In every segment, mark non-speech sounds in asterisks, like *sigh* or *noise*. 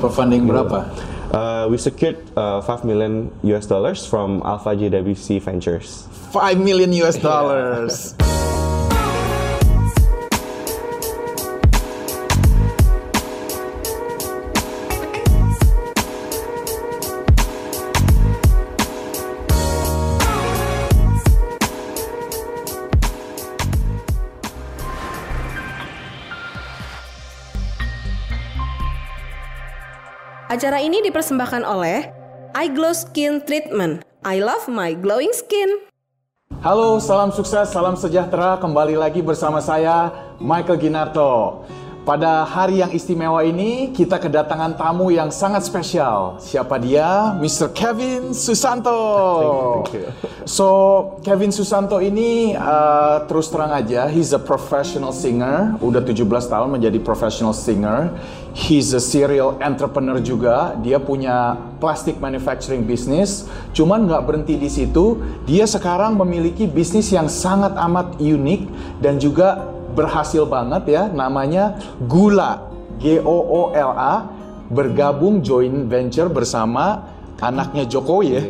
Dapat funding berapa? Uh, we secured uh, 5 million US dollars from Alpha JWC Ventures. 5 million US dollars. *laughs* Acara ini dipersembahkan oleh I Glow Skin Treatment. I love my glowing skin. Halo, salam sukses, salam sejahtera. Kembali lagi bersama saya, Michael Ginarto. Pada hari yang istimewa ini, kita kedatangan tamu yang sangat spesial. Siapa dia? Mr. Kevin Susanto. Thank you, thank you. So, Kevin Susanto ini uh, terus terang aja, he's a professional singer. Udah 17 tahun menjadi professional singer. He's a serial entrepreneur juga. Dia punya plastic manufacturing business. Cuman nggak berhenti di situ. Dia sekarang memiliki bisnis yang sangat amat unik dan juga berhasil banget ya. Namanya Gula, G O O L A, bergabung joint venture bersama anaknya Jokowi ya.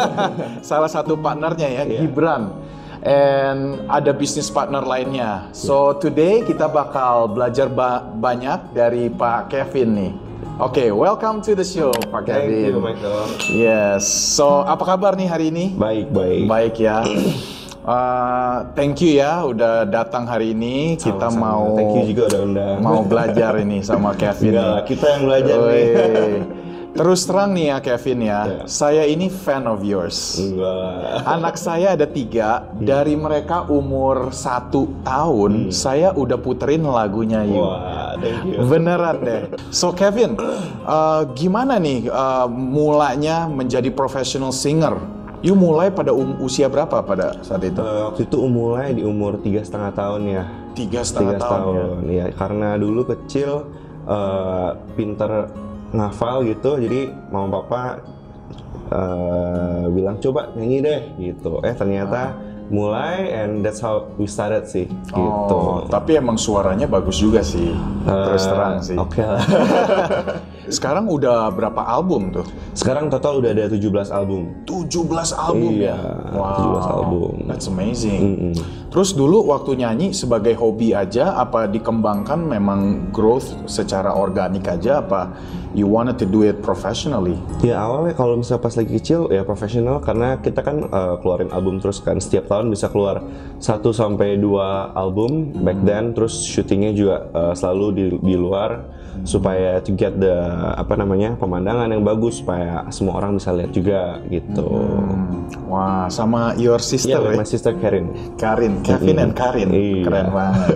*laughs* Salah satu partnernya ya, Gibran. And ada bisnis partner lainnya. So today kita bakal belajar ba- banyak dari Pak Kevin nih. Oke, welcome to the show Pak Thank Kevin. you, Michael. Yes. So apa kabar nih hari ini? Baik, baik. Baik ya. Uh, thank you ya udah datang hari ini. Kita Sama-sama. mau Thank you juga udah undang. mau belajar ini sama Kevin. Enggak, kita yang belajar nih. Terus terang nih ya Kevin ya, Ya. saya ini fan of yours. Enggak. Anak saya ada tiga, dari mereka umur satu tahun, saya udah puterin lagunya You. Wah, thank you. Beneran deh. So Kevin, uh, gimana nih uh, mulanya menjadi professional singer? You mulai pada um- usia berapa pada saat itu? Uh, waktu itu mulai di umur tiga setengah tahun ya. Tiga setengah tahun, ya. tahun, ya. Karena dulu kecil uh, pinter ngafal gitu, jadi mama papa uh, bilang coba nyanyi deh gitu. Eh ternyata mulai and that's how we started sih gitu. Oh, tapi emang suaranya bagus juga sih. Terus Uh, terang sih. Oke lah. *laughs* Sekarang udah berapa album tuh? Sekarang total udah ada 17 album. 17 album Iya, ya. 17 album. That's amazing. Terus dulu waktu nyanyi sebagai hobi aja apa dikembangkan memang growth secara organik aja apa you wanted to do it professionally? Ya awalnya kalau misalnya pas lagi kecil ya profesional karena kita kan uh, keluarin album terus kan setiap tahun bisa keluar 1 sampai 2 album back then terus syutingnya juga uh, selalu di, di luar supaya to get the apa namanya pemandangan yang bagus supaya semua orang bisa lihat juga gitu. Wah, sama your sister Iya, ya? my sister Karin. Karin, Kevin and Karin, Iya. keren banget.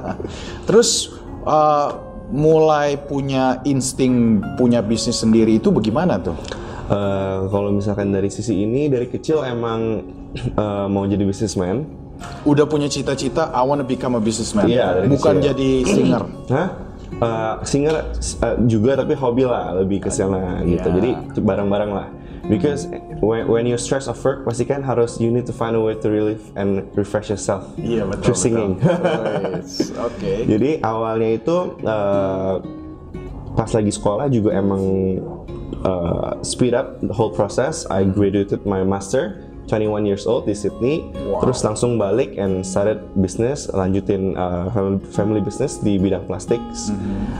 *laughs* Terus uh, mulai punya insting punya bisnis sendiri itu bagaimana tuh? Uh, kalau misalkan dari sisi ini dari kecil emang uh, mau jadi businessman. Udah punya cita-cita, I wanna become a businessman. Iya, Bukan kecil. jadi singer. Hah? Uh, singer uh, juga tapi hobi lah lebih ke sana gitu. Iya. Jadi bareng-bareng lah. Because when, when you stress of work pasti kan harus you need to find a way to relieve and refresh yourself Iya betul. through singing. *laughs* Oke. Jadi awalnya itu uh, pas lagi sekolah juga emang uh, speed up the whole process. I graduated my master 21 years old di Sydney, Wow. terus langsung balik and started business, lanjutin uh, family, business di bidang plastik,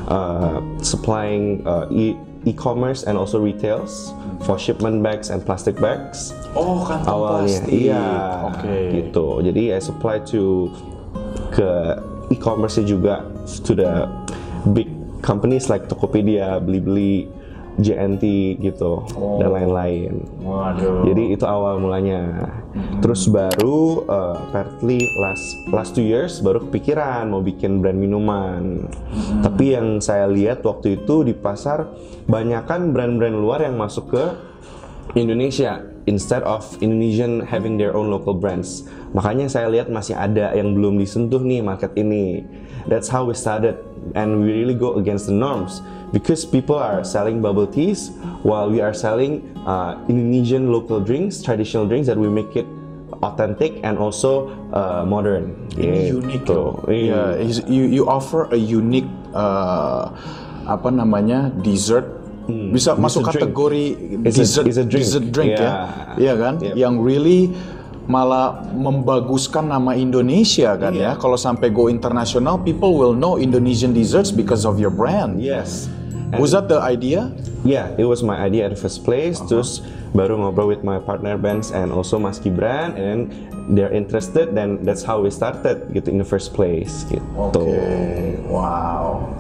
uh, supplying uh, e- e-commerce and also retails for shipment bags and plastic bags. Oh kan awalnya. plastik. iya. Oke. gitu. Jadi I supply to ke e-commerce juga to the big companies like Tokopedia, Blibli, JNT gitu dan lain-lain. Waduh. Jadi itu awal mulanya. Terus baru uh, partly last last two years baru kepikiran mau bikin brand minuman. Tapi yang saya lihat waktu itu di pasar banyakkan brand-brand luar yang masuk ke Indonesia instead of Indonesian having their own local brands. Makanya saya lihat masih ada yang belum disentuh nih market ini. That's how we started and we really go against the norms because people are selling bubble teas while we are selling uh, Indonesian local drinks, traditional drinks that we make it authentic and also uh, modern. Ini Gitu. unik. Iya. Yeah, is- you you offer a unique uh, apa namanya dessert bisa It's masuk drink. kategori It's a- dessert it's a drink. dessert drink ya, Yeah. iya kan? Yep. Yang really malah membaguskan nama Indonesia kan ya. Iya. Kalau sampai go internasional, people will know Indonesian desserts because of your brand. Yes. Was that the idea? Yeah, it was my idea at the first place. Terus baru ngobrol with my partner bands and also Mas Gibran and they're interested then that's how we started gitu in the first place gitu. Oke, wow.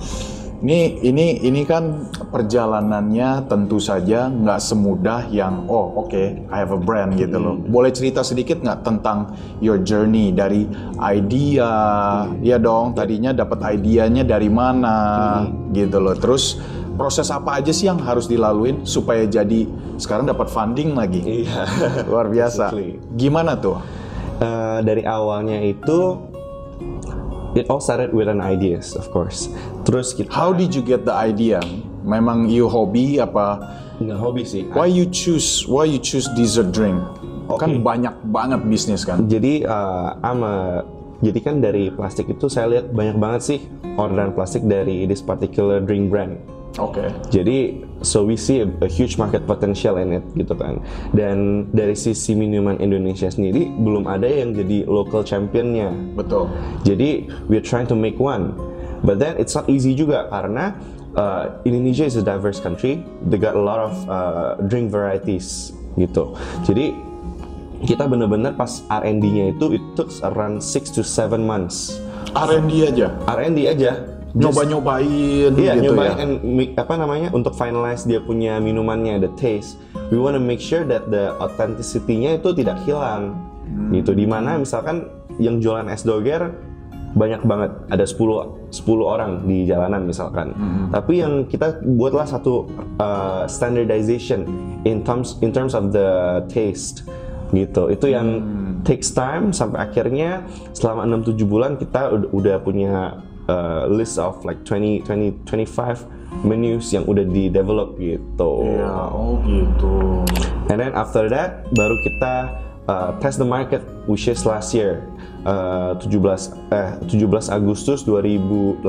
Ini ini ini kan perjalanannya tentu saja nggak semudah yang oh oke I have a brand gitu loh. Boleh cerita sedikit nggak tentang your journey dari idea ya dong tadinya dapat idenya dari mana gitu loh. Terus proses apa aja sih yang harus dilaluin supaya jadi sekarang dapat funding lagi? Iya. *laughs* Luar biasa. Gimana tuh? Eh, dari awalnya itu it all started with an ideas of course. Terus kita How did you get the idea? Memang you hobi apa? nggak hobi sih. Why you choose why you choose dessert drink? Kan banyak banget bisnis kan. Jadi uh, I'm a- jadi kan dari plastik itu saya lihat banyak banget sih orderan plastik dari this particular drink brand. Oke. Jadi so we see a, a huge market potential in it gitu kan. Dan dari sisi minuman Indonesia sendiri belum ada yang jadi local championnya. Betul. Jadi we're trying to make one. But then it's not easy juga karena uh, Indonesia is a diverse country. They got a lot of uh, drink varieties gitu. Jadi kita bener-bener pas R&D-nya itu it took around 6 to 7 months. R&D aja. R&D aja. Nyoba-nyobain Iya, gitu nyobain ya. and mi- apa namanya untuk finalize dia punya minumannya, the taste. We want to make sure that the authenticity-nya itu tidak hilang. Hmm. Gitu. Di mana misalkan yang jualan es doger banyak banget, ada 10 10 orang di jalanan misalkan. Hmm. Tapi yang kita buatlah satu uh, standardization in terms in terms of the taste gitu. Itu yang Hmm. takes time sampai akhirnya selama 6 7 bulan kita ud- udah punya uh, list of like 20 20 25 menus yang udah di develop gitu. Ya, oh gitu. And then after that baru kita uh, test the market which is last year uh, 17 eh 17 Agustus 2018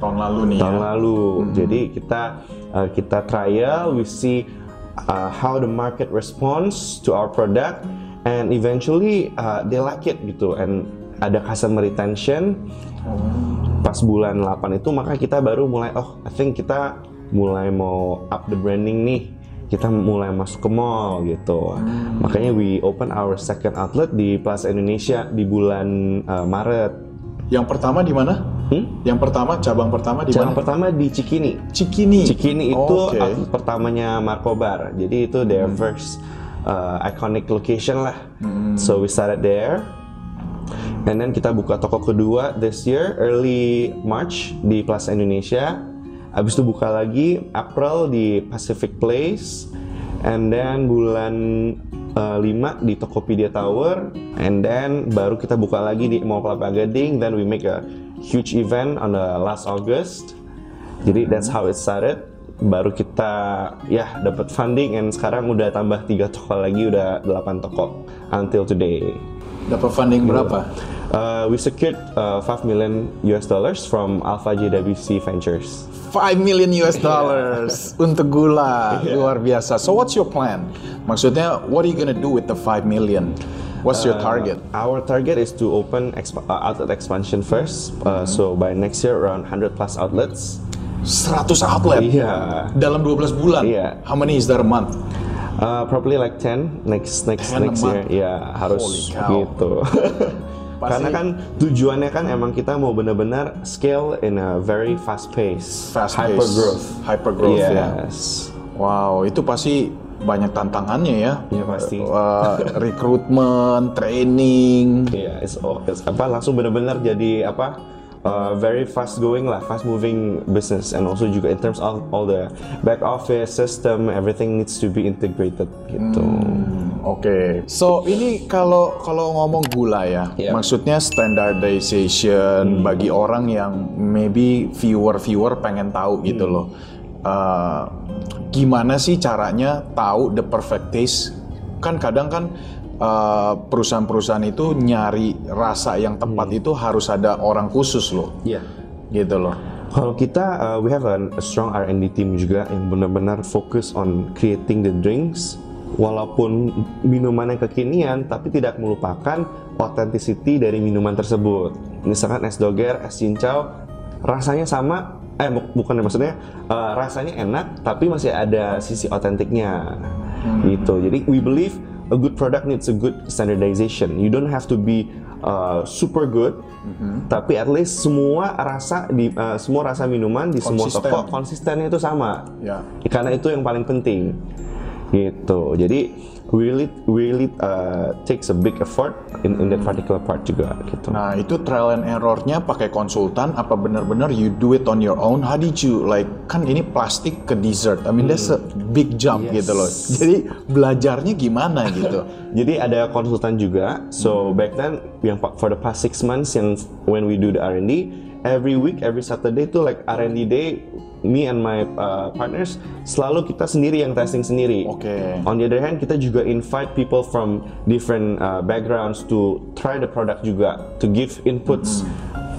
Tahun lalu nih tahun ya. lalu. Jadi kita uh, kita trial, we see uh, how the market responds to our product, and eventually uh, they like it gitu. And ada customer retention. Pas bulan 8 itu maka kita baru mulai oh I think kita mulai mau up the branding nih. Kita mulai masuk ke mall gitu. Makanya we open our second outlet di Plaza Indonesia di bulan uh, Maret. Yang pertama di mana? Hmm? Yang pertama cabang pertama di Yang mana? pertama di Cikini. Cikini. Cikini itu Oke. outlet pertamanya Markobar. Jadi itu their Hmm. first uh, iconic location lah. So we started there. And then kita buka toko kedua this year early March di Plaza Indonesia. Habis itu buka lagi April di Pacific Place. And then bulan uh, 5 di Tokopedia Tower. And then baru kita buka lagi di Mall Kelapa Gading. Then we make a huge event on the last August. Jadi that's how it started. Baru kita ya dapat funding and sekarang udah tambah tiga toko lagi udah 8 toko until today. Dapat funding berapa? Uh, we secured uh, 5 million US dollars from Alpha JWC Ventures. 5 million US dollars *laughs* untuk gula luar biasa. So what's your plan? Maksudnya what are you gonna do with the 5 million? What's your target? Our target is to open exp- uh, outlet expansion first. Uh, so by next year around 100 plus outlets. 100 outlet Iya. dalam 12 bulan. Iya. How many is that a month? Uh, probably like 10 next next 10 a next year. Ya harus gitu. *laughs* Karena kan tujuannya kan emang kita mau benar-benar scale in a very fast pace, Fast hyper pace. growth. Hyper growth, ya. yes. Wow, itu pasti banyak tantangannya ya. Iya, pasti. Eh, rekrutmen, training. Iya, it's, all- it's apa langsung benar-benar jadi apa uh, very fast going lah, fast moving business and also juga in terms of all the back office system, everything needs to be integrated gitu. Oke, so ini kalau kalau ngomong gula ya, Iya. maksudnya standardization bagi orang yang maybe viewer-viewer pengen tahu gitu loh. Eh, gimana sih caranya tahu the perfect taste? Kan kadang kan perusahaan-perusahaan itu nyari rasa yang tepat itu harus ada orang khusus loh, Iya. gitu loh. Kalau kita, uh, we have a strong R&D team juga yang benar-benar fokus on creating the drinks, walaupun minuman yang kekinian, tapi tidak melupakan authenticity dari minuman tersebut. Misalkan es doger, es cincau, rasanya sama, eh bu- bukan maksudnya uh, rasanya enak, tapi masih ada sisi otentiknya, gitu. Jadi we believe a good product needs a good standardization. You don't have to be uh, super good, tapi at least semua rasa di uh, semua rasa minuman di semua Konsisten. toko konsistennya itu sama. Ya. Karena itu yang paling penting. Gitu. Jadi really really uh, takes a big effort in, in that particular part juga gitu. Nah itu trial and errornya pakai konsultan apa benar-benar you do it on your own? How did you like kan ini plastik ke dessert? I mean that's a big jump Yes. gitu loh. *laughs* Jadi belajarnya gimana gitu? *laughs* Jadi ada konsultan juga. So back then yang for the past six months yang when we do the R&D, every week, every Saturday itu like R&D day, me and my uh, partners selalu kita sendiri yang testing sendiri. Oke. On the other hand, kita juga invite people from different uh, backgrounds to try the product juga, to give inputs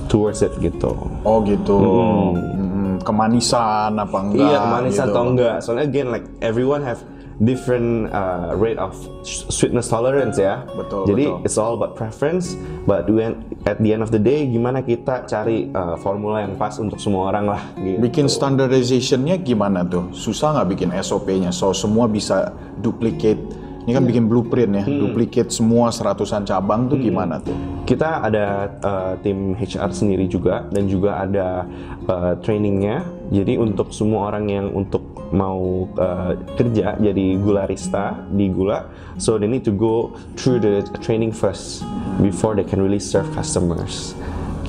towards it gitu. Oh gitu. Mm, kemanisan apa enggak? Iya, kemanisan gitu. atau enggak. Soalnya again like everyone have different uh, rate of sweetness tolerance ya. Betul, Jadi betul. it's all about preference, but when at the end of the day gimana kita cari uh, formula yang pas untuk semua orang lah gitu. Bikin standardizationnya gimana tuh? Susah nggak bikin SOP-nya? So semua bisa duplicate. Ini kan bikin blueprint ya, duplicate semua seratusan cabang tuh gimana tuh? Kita ada uh, tim HR sendiri juga dan juga ada uh, trainingnya. Jadi untuk semua orang yang untuk mau uh, kerja jadi gularista di gula, so they need to go through the training first before they can really serve customers.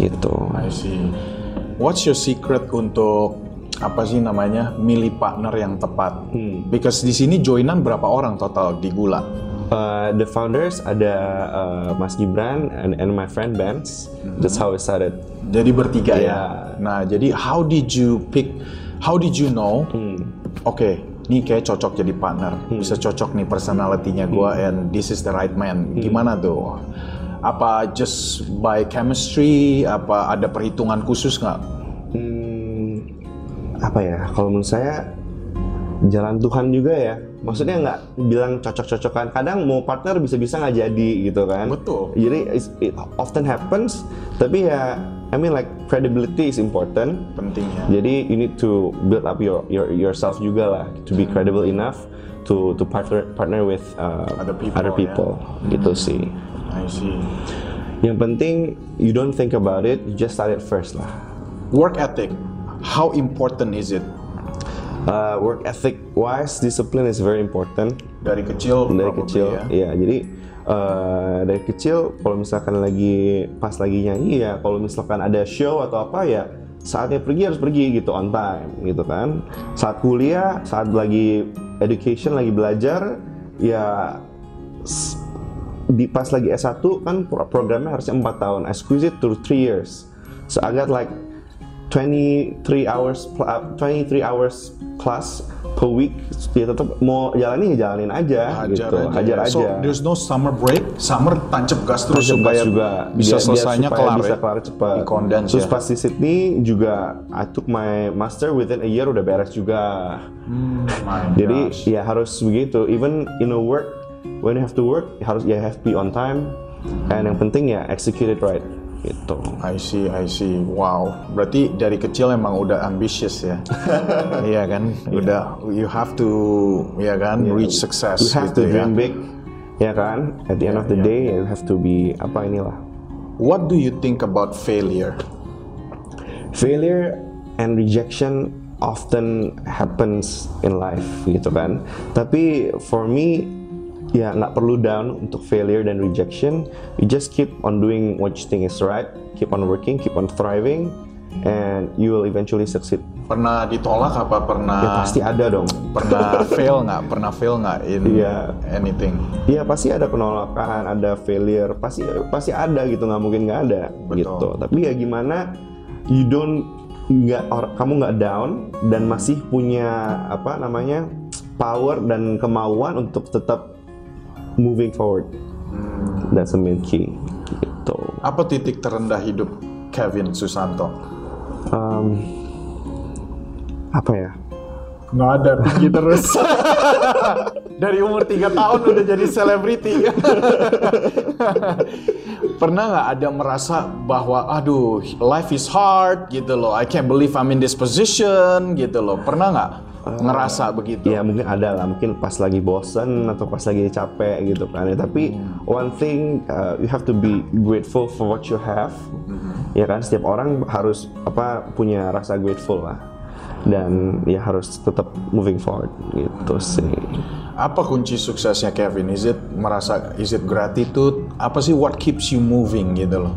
Gitu. I see. What's your secret untuk apa sih namanya milih partner yang tepat? Because di sini joinan berapa orang total di Gula? Uh, the founders ada uh, Mas Gibran and, and my friend Benz. That's how it started. Jadi bertiga Iya. ya. Nah, jadi how did you pick? How did you know? Oke, ini kayak cocok jadi partner. Bisa cocok nih personality-nya gua and this is the right man. Gimana tuh? Apa just by chemistry? Apa ada perhitungan khusus nggak? Hmm, apa ya? Kalau menurut saya jalan Tuhan juga ya. Maksudnya nggak bilang cocok-cocokan. Kadang mau partner bisa-bisa nggak jadi gitu kan. Betul. Jadi it often happens. Tapi ya, I mean like credibility is important. Pentingnya. Jadi you need to build up your, your yourself juga lah to be credible enough to to partner partner with uh, Other people, other ya. people. Gitu sih. I see. Yang penting you don't think about it, you just start it first lah. Work ethic. How important is it? Uh, work ethic wise, discipline is very important Dari kecil, dari probably kecil. ya. Iya, jadi uh, dari kecil kalau misalkan lagi pas lagi nyanyi ya, kalau misalkan ada show atau apa ya saatnya pergi harus pergi gitu on time gitu kan. Saat kuliah, saat lagi education lagi belajar ya di pas lagi S1 kan pro- programnya harusnya 4 tahun. It to 3 years. So I got like 23 hours uh, 23 hours class per week. Ya tetap mau jalanin ya jalanin aja Hajar gitu. aja. Hajar aja. So there's no summer break. Summer tancap gas terus Tancap supaya gas juga bisa Biar- biar selesainya supaya kelar bisa ya. kelar cepat. Terus ya. pas di Sydney juga I took my master within a year udah beres juga. My Jadi gosh. ya harus begitu. Even in a work when you have to work harus ya have to be on time. And yang penting ya execute it right gitu. I see, I see. Wow. Berarti dari kecil emang udah ambitious ya. *laughs* Iya kan? Udah you have to ya kan reach success You have gitu to ya. dream big, ya kan? At the end of the day, you have to be apa inilah. what do you think about failure? failure and rejection often happens in life gitu kan tapi for me ya nggak perlu down untuk failure dan rejection you just keep on doing what you think is right keep on working keep on thriving and you will eventually succeed Pernah ditolak apa pernah ya pasti ada dong pernah *laughs* fail nggak? Pernah fail nggak in Iya. anything? Iya pasti ada penolakan, ada failure, pasti pasti ada gitu nggak mungkin nggak ada Betul. gitu. Tapi ya gimana you don't nggak or- kamu nggak down dan masih punya apa namanya power dan kemauan untuk tetap moving forward. That's the main key. Gitu. Apa titik terendah hidup Kevin Susanto? Um, apa ya? Nggak ada, tinggi terus. *laughs* Dari umur 3 tahun udah jadi selebriti. *laughs* Pernah nggak ada merasa bahwa, aduh, life is hard gitu loh. I can't believe I'm in this position gitu loh. Pernah nggak ngerasa begitu? Ya mungkin ada lah, mungkin pas lagi bosen atau pas lagi capek gitu kan. Ya, tapi one thing uh, you have to be grateful for what you have. Ya kan, setiap orang harus apa punya rasa grateful lah. Dan ya harus tetap moving forward gitu sih. Apa kunci suksesnya Kevin? Is it merasa, is it gratitude? Apa sih what keeps you moving gitu loh?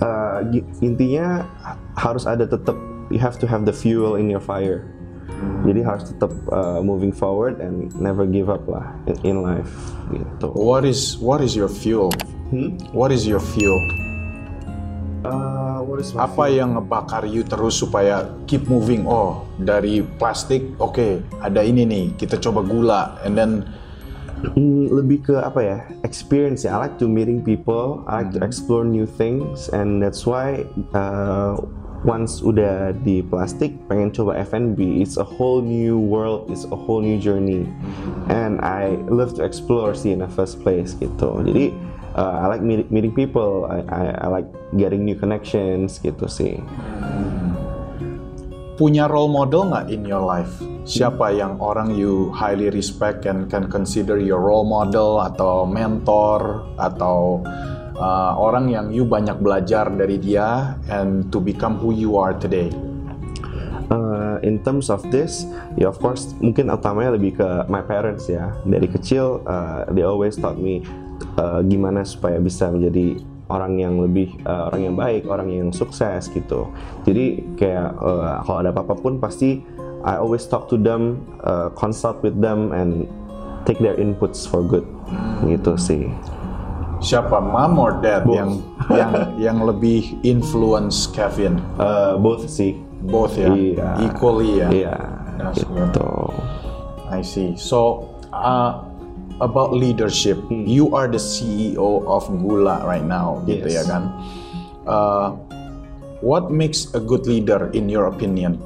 Uh, intinya ha- harus ada tetap you have to have the fuel in your fire. Jadi harus tetap uh, moving forward and never give up lah in, in life gitu. What is what is your fuel? What is your fuel? Uh, what is my Apa yang ngebakar you terus supaya keep moving? Oh, dari plastik, oke, ada ini nih, kita coba gula, and then Hmm, lebih ke apa ya experience ya I like to meeting people I like to explore new things and that's why uh, once udah di plastik pengen coba F&B it's a whole new world it's a whole new journey. And I love to explore sih in the first place gitu. Jadi uh, I like meet- meeting people. I, I, I like getting new connections gitu sih. Punya role model nggak in your life? Siapa yang orang you highly respect and can consider your role model atau mentor atau uh, orang yang you banyak belajar dari dia and to become who you are today? Uh, in terms of this, ya of course mungkin utamanya lebih ke my parents ya. Dari kecil uh, they always taught me uh, gimana supaya bisa menjadi orang yang lebih uh, orang yang baik, orang yang sukses gitu. Jadi kayak uh, kalau ada apa-apa pun pasti I always talk to them, uh, consult with them and take their inputs for good. Gitu sih. Siapa, mom or dad Both. yang yang *laughs* yang lebih influence Kevin? Uh, both sih. Both ya, Iya. equally ya. Iya. That's good. Gitu. I see. So, uh, about leadership, Hmm. you are the CEO of Gula right now, gitu ya Yes. kan? Uh, what makes a good leader in your opinion?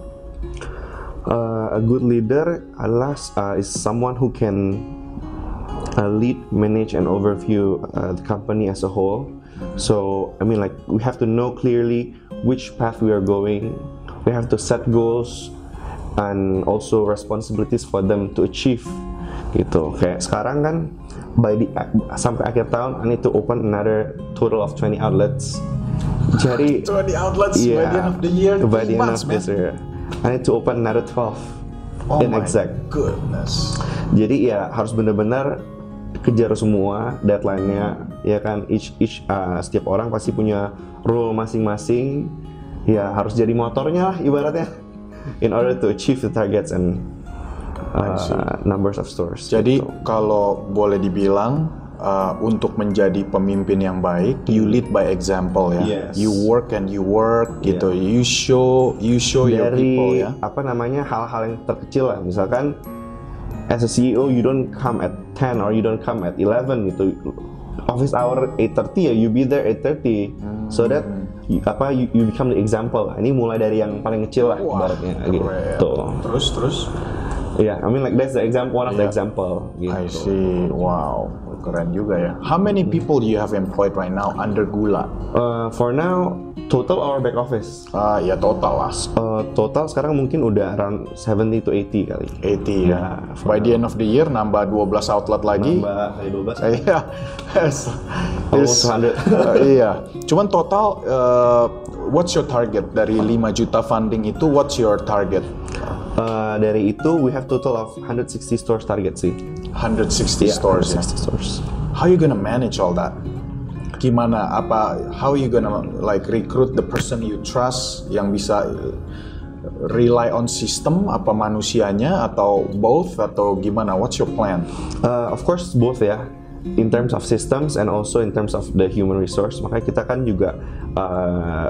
Uh, a good leader adalah uh, is someone who can uh, lead, manage, and overview uh, the company as a whole. So I mean, like we have to know clearly which path we are going. We have to set goals and also responsibilities for them to achieve. Gitu. Kayak sekarang kan by the sampai akhir tahun I need to open another total of 20 outlets. Jadi *laughs* 20 outlets by the end of the year, By the end months, of this year. I need to open another 12 Oh in my exact. goodness. Jadi ya harus benar-benar kejar semua deadline-nya ya kan each each uh, setiap orang pasti punya role masing-masing ya harus jadi motornya lah ibaratnya in order to achieve the targets and uh, numbers of stores. Jadi gitu. kalau boleh dibilang uh, untuk menjadi pemimpin yang baik, you lead by example ya. Hmm. Yes. You work and you work gitu. You show you show your people dari ya. apa namanya hal-hal yang terkecil lah misalkan as a CEO you don't come at 10 or you don't come at 11 gitu office hour 8.30 ya you be there 8.30 so that you, apa you, you become the example lah. ini mulai dari yang paling kecil lah Wah, ibaratnya keren. gitu Terus terus Yeah, I mean like that's the example, one of the Yeah. example. Gitu. I see. Wow, keren juga ya. How many people do you have employed right now under Gula? Uh, for now, total our back office. Ah, ya total lah. Uh, total sekarang mungkin udah around 70 to 80 kali. 80 ya. By the end of the year nambah 12 outlet lagi. Kali 12. *laughs* Iya. Almost Yes. 100. *laughs* Uh, *laughs* iya. Cuman total uh, what's your target dari 5 juta funding itu what's your target? Uh, dari itu we have total of 160 stores target sih. 160 stores ya. 160 How you gonna manage all that? Gimana apa how you gonna like recruit the person you trust yang bisa uh, rely on system apa manusianya atau both atau gimana? What's your plan? Uh, of course both ya. In terms of systems and also in terms of the human resource, makanya kita kan juga uh,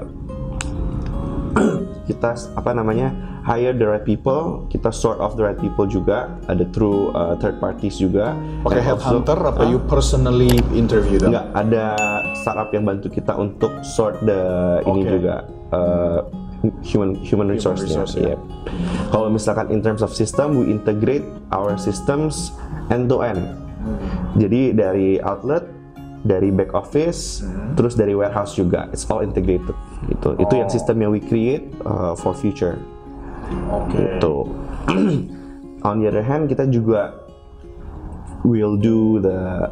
*clears throat* kita apa namanya hire the right people, kita sort of the right people juga, ada through uh, third parties juga. Pakai also- headhunter apa Hah? you personally interview them? Enggak, ada startup yang bantu kita untuk sort the ini Oke. juga uh, human human resource resource, ya. Kalau misalkan in terms of system, we integrate our systems end to end. Hmm. Jadi dari outlet, dari back office, Hmm. terus dari warehouse juga. It's all integrated. Gitu. Itu yang Oh. sistem yang we create uh, for future. Oke. Gitu. *clears throat* On the other hand, kita juga will do the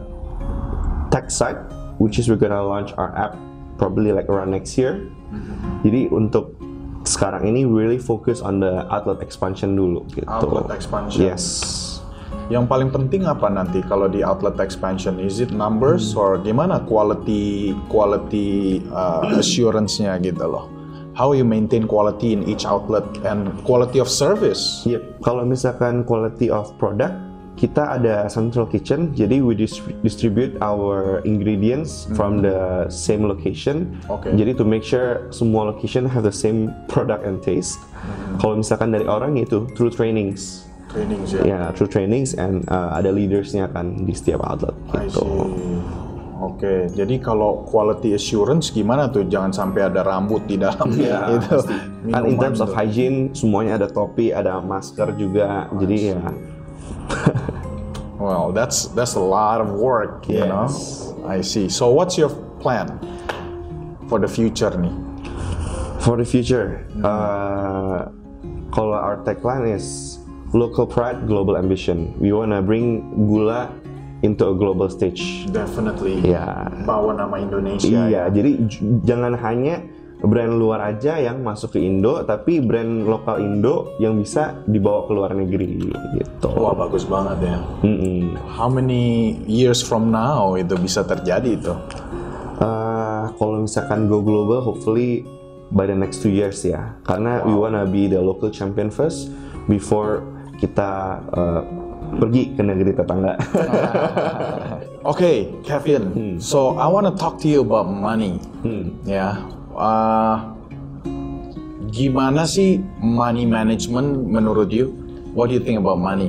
tech side, which is we're gonna launch our app probably like around next year. Jadi untuk sekarang ini really focus on the outlet expansion dulu gitu. Outlet expansion. Yes. Yang paling penting apa nanti kalau di outlet expansion? Is it numbers or gimana quality quality uh, assurance-nya gitu loh? How you maintain quality in each outlet and quality of service? Yep. Kalau misalkan quality of product, kita ada central kitchen, jadi we dis- distribute our ingredients from the same location. Oke. Jadi to make sure semua location have the same product and taste. Kalau misalkan dari orang itu through trainings. Training ya. Ya, through trainings and uh, ada leadersnya kan di setiap outlet I gitu. see. Oke, jadi kalau quality assurance gimana tuh? Jangan sampai ada rambut di dalam *laughs* Ya, itu. Kan in terms of tuh. hygiene semuanya ada topi, ada masker juga. Jadi ya *laughs* Well, that's that's a lot of work, you know. Yes. I see. So what's your plan for the future nih? For the future, uh, kalau our tagline is local pride, global ambition. We wanna bring gula into a global stage. Definitely. Ya, Bawa nama Indonesia. ya. iya. Jadi j- jangan hanya brand luar aja yang masuk ke Indo, tapi brand lokal Indo yang bisa dibawa ke luar negeri gitu. Wah bagus banget ya. Mm-mm. How many years from now itu bisa terjadi itu? Uh, kalau misalkan go global, hopefully by the next two years ya. Karena we wanna be the local champion first before kita uh, pergi ke negeri tetangga. *laughs* Okay, Kevin. So I want to talk to you about money. Ya, Uh, gimana sih money management menurut you? What do you think about money?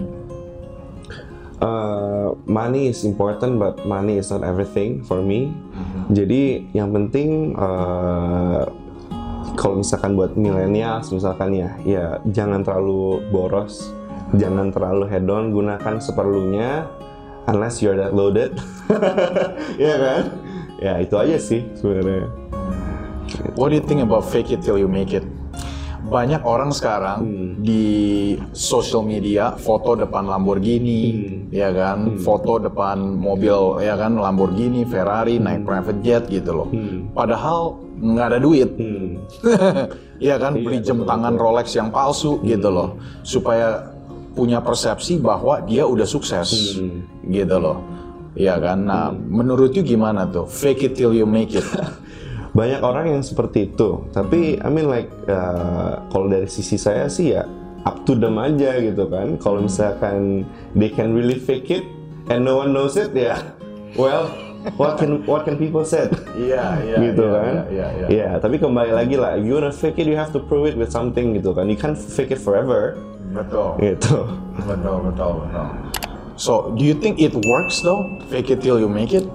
Uh, money is important, but money is not everything for me. Jadi yang penting uh, kalau misalkan buat milenial, misalkan ya, ya jangan terlalu boros, jangan terlalu hedon, gunakan seperlunya, unless you're that loaded, *laughs* ya kan? Ya itu aja sih sebenarnya. What do you think about fake it till you make it? Banyak orang sekarang di social media foto depan Lamborghini, ya kan, foto depan mobil, ya kan, Lamborghini, Ferrari, naik private jet gitu loh. Padahal nggak ada duit, *laughs* ya kan, beli jam tangan Rolex yang palsu gitu loh, supaya punya persepsi bahwa dia udah sukses, gitu loh. Ya kan, nah menurut you gimana tuh? Fake it till you make it. *laughs* banyak orang yang seperti itu tapi I mean like uh, kalau dari sisi saya sih ya up to them aja gitu kan kalau misalkan they can really fake it and no one knows it ya *laughs* well what can what can people say Iya, iya, gitu iya, kan iya, iya. Ya, tapi kembali lagi lah you wanna fake it you have to prove it with something gitu kan you can't fake it forever Betul. gitu Betul, betul, betul. So, do you think it works though? Fake it till you make it?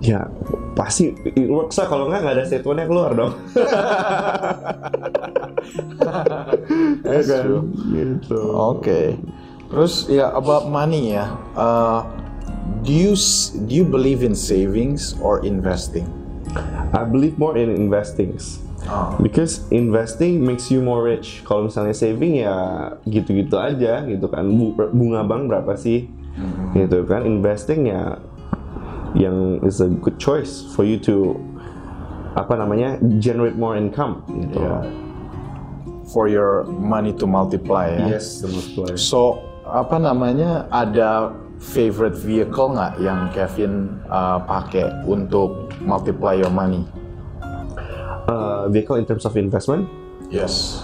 ya pasti it works lah kalau nggak nggak ada statementnya keluar dong Ya kan? Gitu. Oke. Terus ya about money ya. Uh, do you do you believe in savings or investing? I believe more in investing. Because investing makes you more rich. Kalau misalnya saving ya gitu-gitu aja gitu kan. Bu- Bunga bank berapa sih? Gitu kan. Investing ya yang is a good choice for you to apa namanya generate more income gitu. Yeah. For your money to multiply ya. Yes, the multiplier. So apa namanya ada favorite vehicle nggak yang Kevin uh, pakai untuk multiply your money? Uh, vehicle in terms of investment, Yes.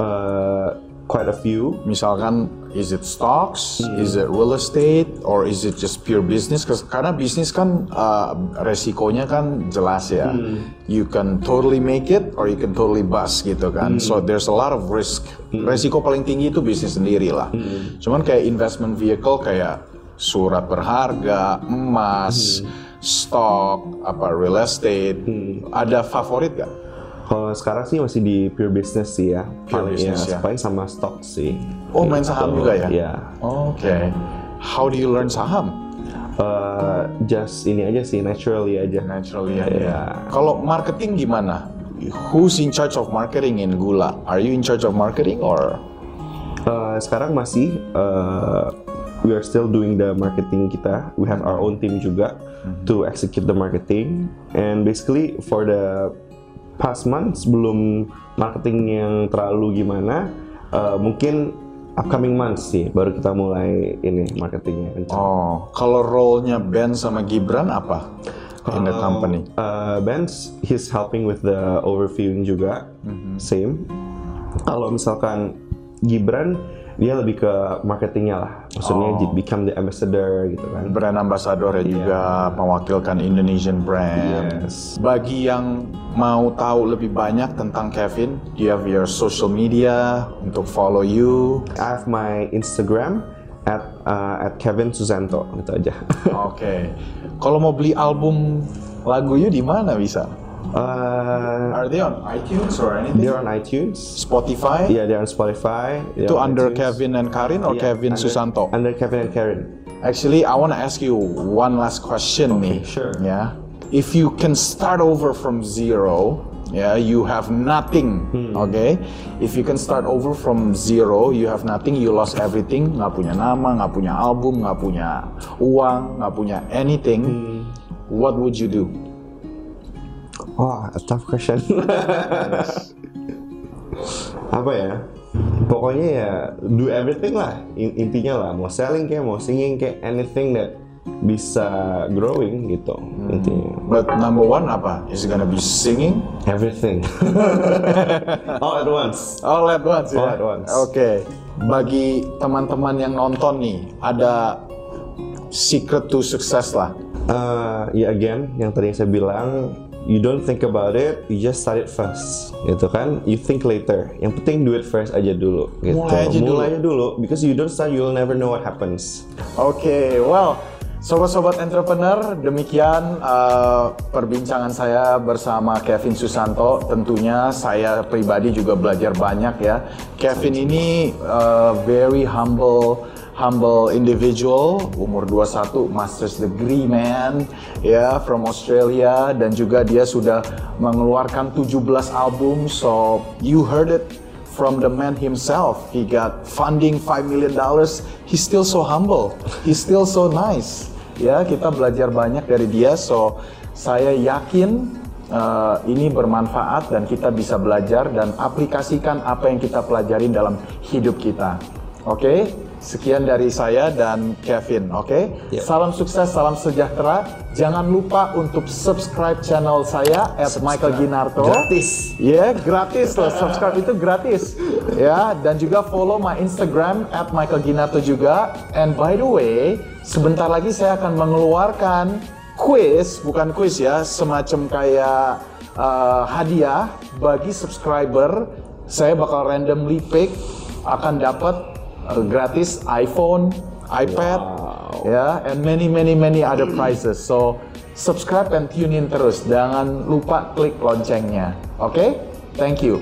uh, quite a few. Misalkan, is it stocks, is it real estate, or is it just pure business? 'Cause- Karena bisnis kan uh, resikonya kan jelas ya. You can totally make it, or you can totally bust gitu kan. So there's a lot of risk. Resiko paling tinggi itu bisnis sendiri lah. Cuman kayak investment vehicle kayak surat berharga, emas, stok, apa real estate. Ada favorit gak? Kalau sekarang sih masih di pure business sih ya. Pure Paling business ya, ya. paling sama stock sih. Oh main saham juga ya? Iya. Oke. How do you learn saham? Uh, just ini aja sih, naturally aja. Naturally aja. Iya. Kalau marketing gimana? Who's in charge of marketing in Gula? Are you in charge of marketing or? Uh, sekarang masih uh, we are still doing the marketing kita. We have our own team juga to execute the marketing. And basically for the past months belum marketing yang terlalu gimana, uh, mungkin upcoming months sih baru kita mulai ini marketingnya. Oh, kalau role-nya Ben sama Gibran apa in the company? Uh, Benz, he's helping with the overviewing juga, same. Kalau misalkan Gibran, dia lebih ke marketingnya lah. Maksudnya Oh. become the ambassador gitu kan. Brand ambassador ya juga mewakilkan Indonesian brand. Yes. Bagi yang mau tahu lebih banyak tentang Kevin, do you have your social media untuk follow you? I have my Instagram at uh, at Kevin Susanto gitu aja. *laughs* Oke. Kalau mau beli album lagu you di mana bisa? Uh, Are they on iTunes or anything? they're on iTunes. Spotify? Yeah, they're on Spotify. they're Itu on under iTunes. Kevin and Karin or Yeah, Kevin under- Susanto? Under Kevin and Karen. Actually, I want to ask you one last question nih. sure. Yeah. If you can start over from zero, yeah, you have nothing. Hmm. Okay. If you can start over from zero, you have nothing, you lost everything, nggak punya nama, nggak punya album, nggak punya uang, nggak punya anything. Hmm. What would you do? Wah, a tough question. *laughs* Apa ya? Pokoknya ya do everything lah. In- intinya lah, mau selling kayak, mau singing kayak, anything that bisa growing gitu. Intinya. But number one apa? Is it gonna be singing? Everything. *laughs* All at once. All at once ya? All at once. Oke. Bagi teman-teman yang nonton nih, ada secret to success lah. Uh, ya again, yang tadi saya bilang, you don't think about it, you just start it first, gitu kan? You think later. Yang penting do it first aja dulu, gitu. Mulai aja dulu. Mulai aja dulu, because you don't start, you'll never know what happens. Oke, well, sobat-sobat entrepreneur, demikian uh, perbincangan saya bersama Kevin Susanto. Tentunya saya pribadi juga belajar banyak ya. Kevin ini uh, very humble humble individual, umur 21, master's degree man, ya from Australia dan juga dia sudah mengeluarkan 17 album. So you heard it from the man himself. He got funding 5 million dollars. He's still so humble. He's still so nice. Ya, kita belajar banyak dari dia. So, saya yakin uh, ini bermanfaat dan kita bisa belajar dan aplikasikan apa yang kita pelajarin dalam hidup kita. Oke? Sekian dari saya dan Kevin, oke? Yep. Salam sukses, salam sejahtera. Jangan lupa untuk subscribe channel saya at Michael Ginarto. Gratis. Ya, gratis loh. Subscribe itu gratis. Ya, dan juga follow my Instagram at Michael Ginato juga. And by the way, sebentar lagi saya akan mengeluarkan quiz, bukan quiz ya, semacam kayak uh, hadiah bagi subscriber. Saya bakal randomly pick akan dapat uh, gratis iPhone, iPad, ya, and many many many other prizes. So subscribe and tune in terus. Jangan lupa klik loncengnya. Oke? Thank you.